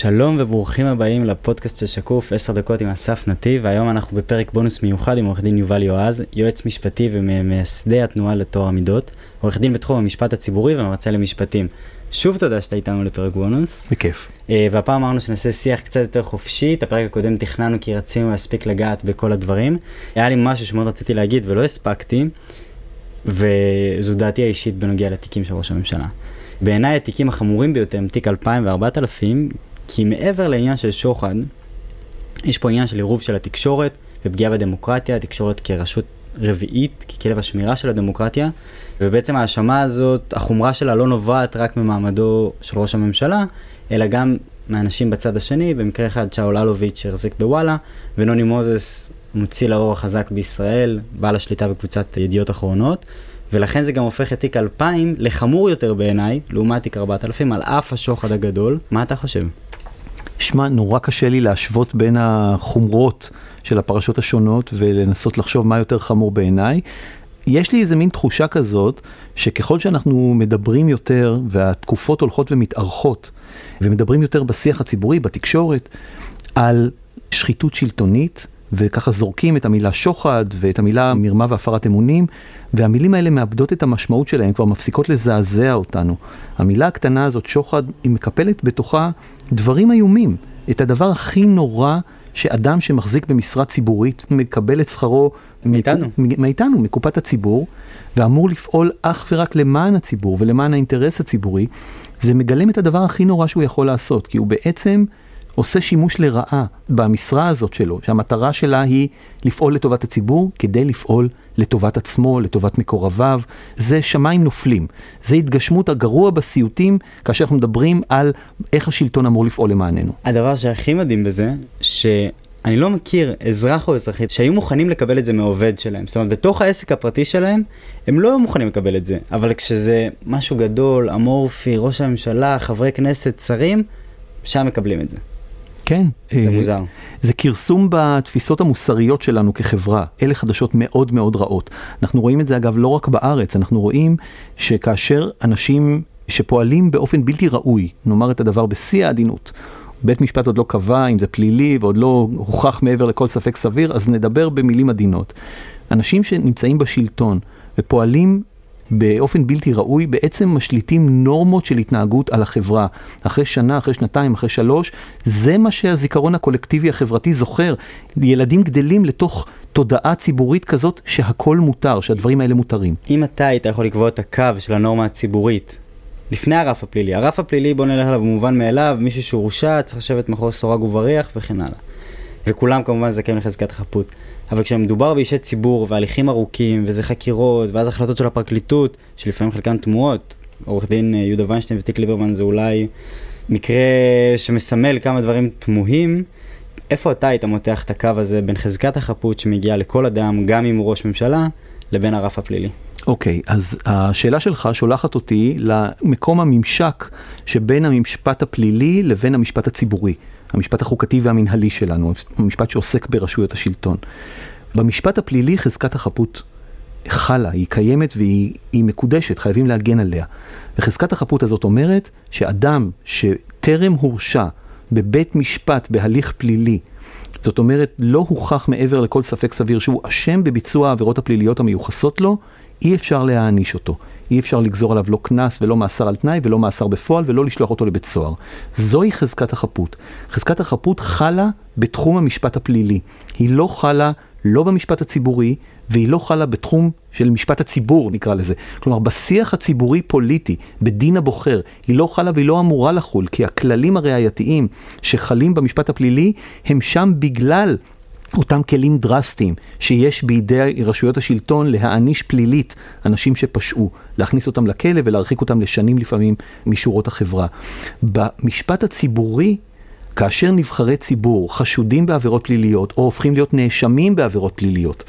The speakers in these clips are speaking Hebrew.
שלום וברוכים הבאים לפודקאסט של שקוף, 10 דקות עם אסף נתיב, והיום אנחנו בפרק בונוס מיוחד עם עורך דין יובל יועז, יועץ משפטי וממייסדי התנועה לטוהר המידות, עורך דין בתחום המשפט הציבורי ומרצה למשפטים. שוב תודה שאתה איתנו לפרק בונוס. בכיף. אה, והפעם אמרנו שנעשה שיח קצת יותר חופשי, את הפרק הקודם תכננו כי רצינו להספיק לגעת בכל הדברים. היה לי משהו שמאוד רציתי להגיד ולא הספקתי, וזו דעתי האישית בנוגע לתיקים של ראש הממשלה. בעיניי התיקים החמורים ביותר הם תיק 2000 ו-4000, כי מעבר לעניין של שוחד, יש פה עניין של עירוב של התקשורת ופגיעה בדמוקרטיה, התקשורת כרשות רביעית, ככלב השמירה של הדמוקרטיה, ובעצם ההאשמה הזאת, החומרה שלה לא נובעת רק ממעמדו של ראש הממשלה, אלא גם מאנשים בצד השני, במקרה אחד שאול אלוביץ' שהחזיק בוואלה, ונוני מוזס מוציא לאור החזק בישראל, בעל השליטה בקבוצת ידיעות אחרונות, ולכן זה גם הופך את תיק 2000 לחמור יותר בעיניי, לעומת תיק 4000, על אף השוחד הגדול. מה אתה חושב? שמע, נורא קשה לי להשוות בין החומרות של הפרשות השונות ולנסות לחשוב מה יותר חמור בעיניי. יש לי איזה מין תחושה כזאת, שככל שאנחנו מדברים יותר והתקופות הולכות ומתארכות, ומדברים יותר בשיח הציבורי, בתקשורת, על שחיתות שלטונית, וככה זורקים את המילה שוחד ואת המילה מרמה והפרת אמונים, והמילים האלה מאבדות את המשמעות שלהם, כבר מפסיקות לזעזע אותנו. המילה הקטנה הזאת, שוחד, היא מקפלת בתוכה דברים איומים. את הדבר הכי נורא שאדם שמחזיק במשרה ציבורית מקבל את שכרו מאיתנו, מקופ... מאיתנו, מקופת הציבור, ואמור לפעול אך ורק למען הציבור ולמען האינטרס הציבורי, זה מגלם את הדבר הכי נורא שהוא יכול לעשות, כי הוא בעצם עושה שימוש לרעה במשרה הזאת שלו, שהמטרה שלה היא לפעול לטובת הציבור כדי לפעול לטובת עצמו, לטובת מקורביו. זה שמיים נופלים. זה התגשמות הגרוע בסיוטים כאשר אנחנו מדברים על איך השלטון אמור לפעול למעננו. הדבר שהכי מדהים בזה, ש... אני לא מכיר אזרח או אזרחית שהיו מוכנים לקבל את זה מעובד שלהם. זאת אומרת, בתוך העסק הפרטי שלהם, הם לא היו מוכנים לקבל את זה. אבל כשזה משהו גדול, אמורפי, ראש הממשלה, חברי כנסת, שרים, שם מקבלים את זה. כן. זה אה, מוזר. זה כרסום בתפיסות המוסריות שלנו כחברה. אלה חדשות מאוד מאוד רעות. אנחנו רואים את זה אגב לא רק בארץ, אנחנו רואים שכאשר אנשים שפועלים באופן בלתי ראוי, נאמר את הדבר בשיא העדינות, בית משפט עוד לא קבע אם זה פלילי ועוד לא הוכח מעבר לכל ספק סביר, אז נדבר במילים עדינות. אנשים שנמצאים בשלטון ופועלים באופן בלתי ראוי, בעצם משליטים נורמות של התנהגות על החברה. אחרי שנה, אחרי שנתיים, אחרי שלוש, זה מה שהזיכרון הקולקטיבי החברתי זוכר. ילדים גדלים לתוך תודעה ציבורית כזאת שהכל מותר, שהדברים האלה מותרים. אם אתה היית יכול לקבוע את הקו של הנורמה הציבורית, לפני הרף הפלילי, הרף הפלילי בוא נלך עליו במובן מאליו, מישהו שהורשע צריך לשבת מאחורי סורג ובריח וכן הלאה. וכולם כמובן זכאים לחזקת החפות. אבל כשמדובר באישי ציבור והליכים ארוכים, וזה חקירות, ואז החלטות של הפרקליטות, שלפעמים חלקן תמוהות, עורך דין אה, יהודה ויינשטיין ותיק ליברמן זה אולי מקרה שמסמל כמה דברים תמוהים, איפה אתה היית מותח את הקו הזה בין חזקת החפות שמגיעה לכל אדם, גם אם הוא ראש ממשלה, לבין הרף הפלילי? אוקיי, okay, אז השאלה שלך שולחת אותי למקום הממשק שבין המשפט הפלילי לבין המשפט הציבורי. המשפט החוקתי והמנהלי שלנו, המשפט שעוסק ברשויות השלטון. במשפט הפלילי חזקת החפות חלה, היא קיימת והיא מקודשת, חייבים להגן עליה. וחזקת החפות הזאת אומרת שאדם שטרם הורשע בבית משפט בהליך פלילי, זאת אומרת לא הוכח מעבר לכל ספק סביר שהוא אשם בביצוע העבירות הפליליות המיוחסות לו, אי אפשר להעניש אותו. אי אפשר לגזור עליו לא קנס ולא מאסר על תנאי ולא מאסר בפועל ולא לשלוח אותו לבית סוהר. זוהי חזקת החפות. חזקת החפות חלה בתחום המשפט הפלילי. היא לא חלה לא במשפט הציבורי והיא לא חלה בתחום של משפט הציבור נקרא לזה. כלומר בשיח הציבורי פוליטי, בדין הבוחר, היא לא חלה והיא לא אמורה לחול כי הכללים הראייתיים שחלים במשפט הפלילי הם שם בגלל אותם כלים דרסטיים שיש בידי רשויות השלטון להעניש פלילית אנשים שפשעו, להכניס אותם לכלא ולהרחיק אותם לשנים לפעמים משורות החברה. במשפט הציבורי, כאשר נבחרי ציבור חשודים בעבירות פליליות או הופכים להיות נאשמים בעבירות פליליות,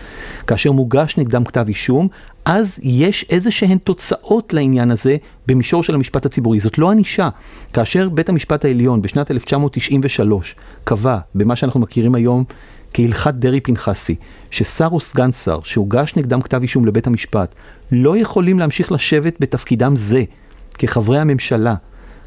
כאשר מוגש נגדם כתב אישום, אז יש איזה שהן תוצאות לעניין הזה במישור של המשפט הציבורי. זאת לא ענישה. כאשר בית המשפט העליון בשנת 1993 קבע במה שאנחנו מכירים היום כהלכת דרעי פנחסי, ששר או סגן שר שהוגש נגדם כתב אישום לבית המשפט, לא יכולים להמשיך לשבת בתפקידם זה כחברי הממשלה,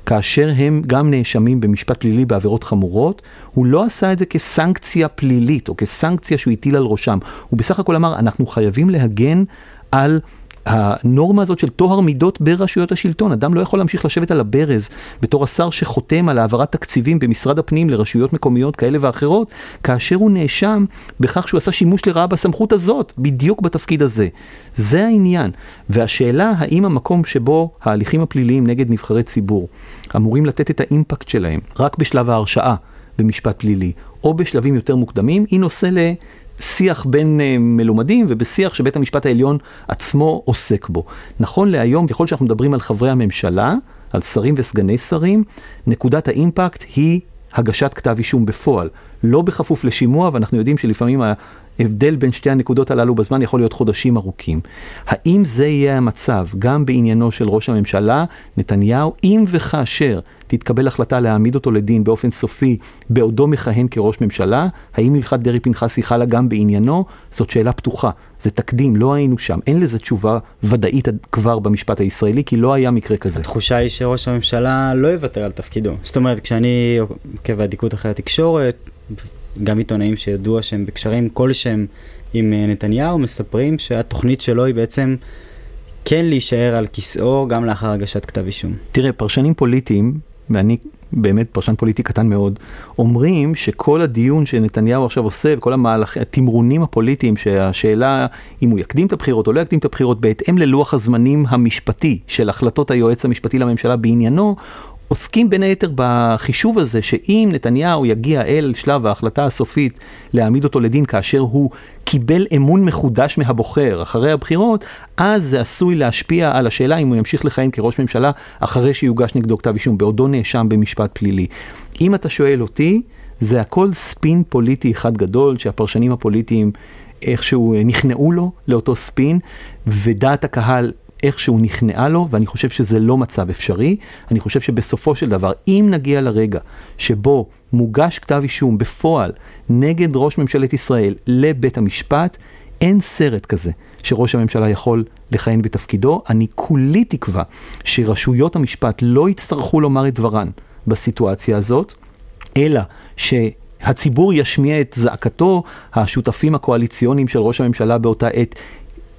כאשר הם גם נאשמים במשפט פלילי בעבירות חמורות, הוא לא עשה את זה כסנקציה פלילית או כסנקציה שהוא הטיל על ראשם. הוא בסך הכל אמר, אנחנו חייבים להגן על הנורמה הזאת של טוהר מידות ברשויות השלטון. אדם לא יכול להמשיך לשבת על הברז בתור השר שחותם על העברת תקציבים במשרד הפנים לרשויות מקומיות כאלה ואחרות, כאשר הוא נאשם בכך שהוא עשה שימוש לרעה בסמכות הזאת, בדיוק בתפקיד הזה. זה העניין. והשאלה האם המקום שבו ההליכים הפליליים נגד נבחרי ציבור אמורים לתת את האימפקט שלהם רק בשלב ההרשעה במשפט פלילי, או בשלבים יותר מוקדמים, היא נושא ל... שיח בין uh, מלומדים ובשיח שבית המשפט העליון עצמו עוסק בו. נכון להיום, ככל שאנחנו מדברים על חברי הממשלה, על שרים וסגני שרים, נקודת האימפקט היא הגשת כתב אישום בפועל, לא בכפוף לשימוע, ואנחנו יודעים שלפעמים ההבדל בין שתי הנקודות הללו בזמן יכול להיות חודשים ארוכים. האם זה יהיה המצב גם בעניינו של ראש הממשלה נתניהו, אם וכאשר תתקבל החלטה להעמיד אותו לדין באופן סופי בעודו מכהן כראש ממשלה, האם הלכת דרעי פנחסי חלה גם בעניינו? זאת שאלה פתוחה. זה תקדים, לא היינו שם. אין לזה תשובה ודאית כבר במשפט הישראלי, כי לא היה מקרה כזה. התחושה היא שראש הממשלה לא יוותר על תפקידו. זאת אומרת, כשאני עוקב באדיקות אחרי התקשורת, גם עיתונאים שידוע שהם בקשרים כלשהם עם אה, נתניהו, מספרים שהתוכנית שלו היא בעצם כן להישאר על כיסאו גם לאחר הגשת כתב אישום. תראה, פרשנים פוליטיים, ואני באמת פרשן פוליטי קטן מאוד, אומרים שכל הדיון שנתניהו עכשיו עושה וכל המהלך, התמרונים הפוליטיים, שהשאלה אם הוא יקדים את הבחירות או לא יקדים את הבחירות בהתאם ללוח הזמנים המשפטי של החלטות היועץ המשפטי לממשלה בעניינו, עוסקים בין היתר בחישוב הזה שאם נתניהו יגיע אל שלב ההחלטה הסופית להעמיד אותו לדין כאשר הוא קיבל אמון מחודש מהבוחר אחרי הבחירות, אז זה עשוי להשפיע על השאלה אם הוא ימשיך לכהן כראש ממשלה אחרי שיוגש נגדו כתב אישום, בעודו נאשם במשפט פלילי. אם אתה שואל אותי, זה הכל ספין פוליטי אחד גדול שהפרשנים הפוליטיים איכשהו נכנעו לו לאותו ספין, ודעת הקהל איכשהו נכנעה לו, ואני חושב שזה לא מצב אפשרי. אני חושב שבסופו של דבר, אם נגיע לרגע שבו מוגש כתב אישום בפועל נגד ראש ממשלת ישראל לבית המשפט, אין סרט כזה שראש הממשלה יכול לכהן בתפקידו. אני כולי תקווה שרשויות המשפט לא יצטרכו לומר את דברן בסיטואציה הזאת, אלא ש... הציבור ישמיע את זעקתו, השותפים הקואליציוניים של ראש הממשלה באותה עת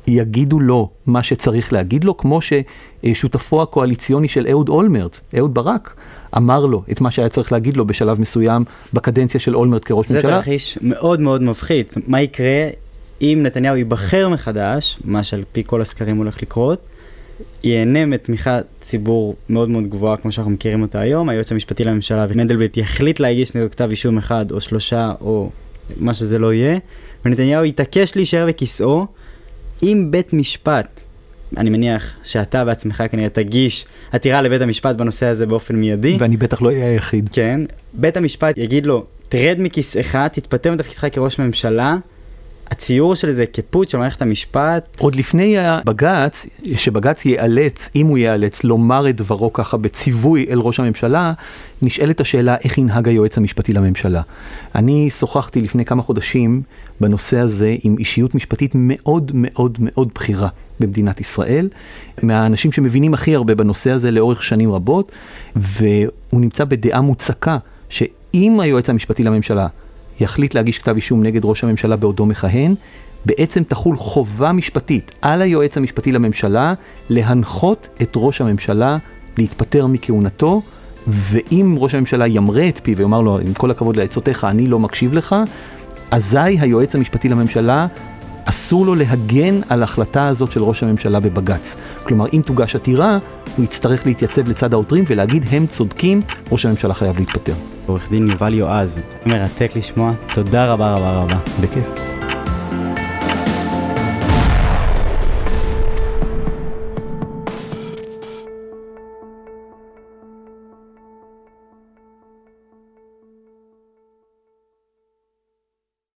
יגידו לו מה שצריך להגיד לו, כמו ששותפו הקואליציוני של אהוד אולמרט, אהוד ברק, אמר לו את מה שהיה צריך להגיד לו בשלב מסוים בקדנציה של אולמרט כראש זה ממשלה. זה תרחיש מאוד מאוד מפחיד. מה יקרה אם נתניהו ייבחר מחדש, מה שעל פי כל הסקרים הולך לקרות, ייהנה מתמיכת ציבור מאוד מאוד גבוהה כמו שאנחנו מכירים אותה היום, היועץ המשפטי לממשלה ומנדלבליט יחליט להגיש נגד כתב אישום אחד או שלושה או מה שזה לא יהיה, ונתניהו יתעקש להישאר בכיסאו. אם בית משפט, אני מניח שאתה בעצמך כנראה תגיש עתירה לבית המשפט בנושא הזה באופן מיידי. ואני בטח לא אהיה היחיד. כן, בית המשפט יגיד לו, תרד מכיסאך, תתפטר מתפקידך כראש ממשלה. הציור של זה כפוט של מערכת המשפט. עוד לפני הבג"ץ, שבג"ץ ייאלץ, אם הוא ייאלץ, לומר את דברו ככה בציווי אל ראש הממשלה, נשאלת השאלה איך ינהג היועץ המשפטי לממשלה. אני שוחחתי לפני כמה חודשים בנושא הזה עם אישיות משפטית מאוד מאוד מאוד בכירה במדינת ישראל, מהאנשים שמבינים הכי הרבה בנושא הזה לאורך שנים רבות, והוא נמצא בדעה מוצקה שאם היועץ המשפטי לממשלה יחליט להגיש כתב אישום נגד ראש הממשלה בעודו מכהן, בעצם תחול חובה משפטית על היועץ המשפטי לממשלה להנחות את ראש הממשלה להתפטר מכהונתו, ואם ראש הממשלה ימרה את פיו ויאמר לו, עם כל הכבוד לעצותיך, אני לא מקשיב לך, אזי היועץ המשפטי לממשלה אסור לו להגן על ההחלטה הזאת של ראש הממשלה בבג"ץ. כלומר, אם תוגש עתירה, הוא יצטרך להתייצב לצד העותרים ולהגיד, הם צודקים, ראש הממשלה חייב להתפטר. עורך דין יובל יועז, מרתק לשמוע, תודה רבה רבה רבה. בכיף.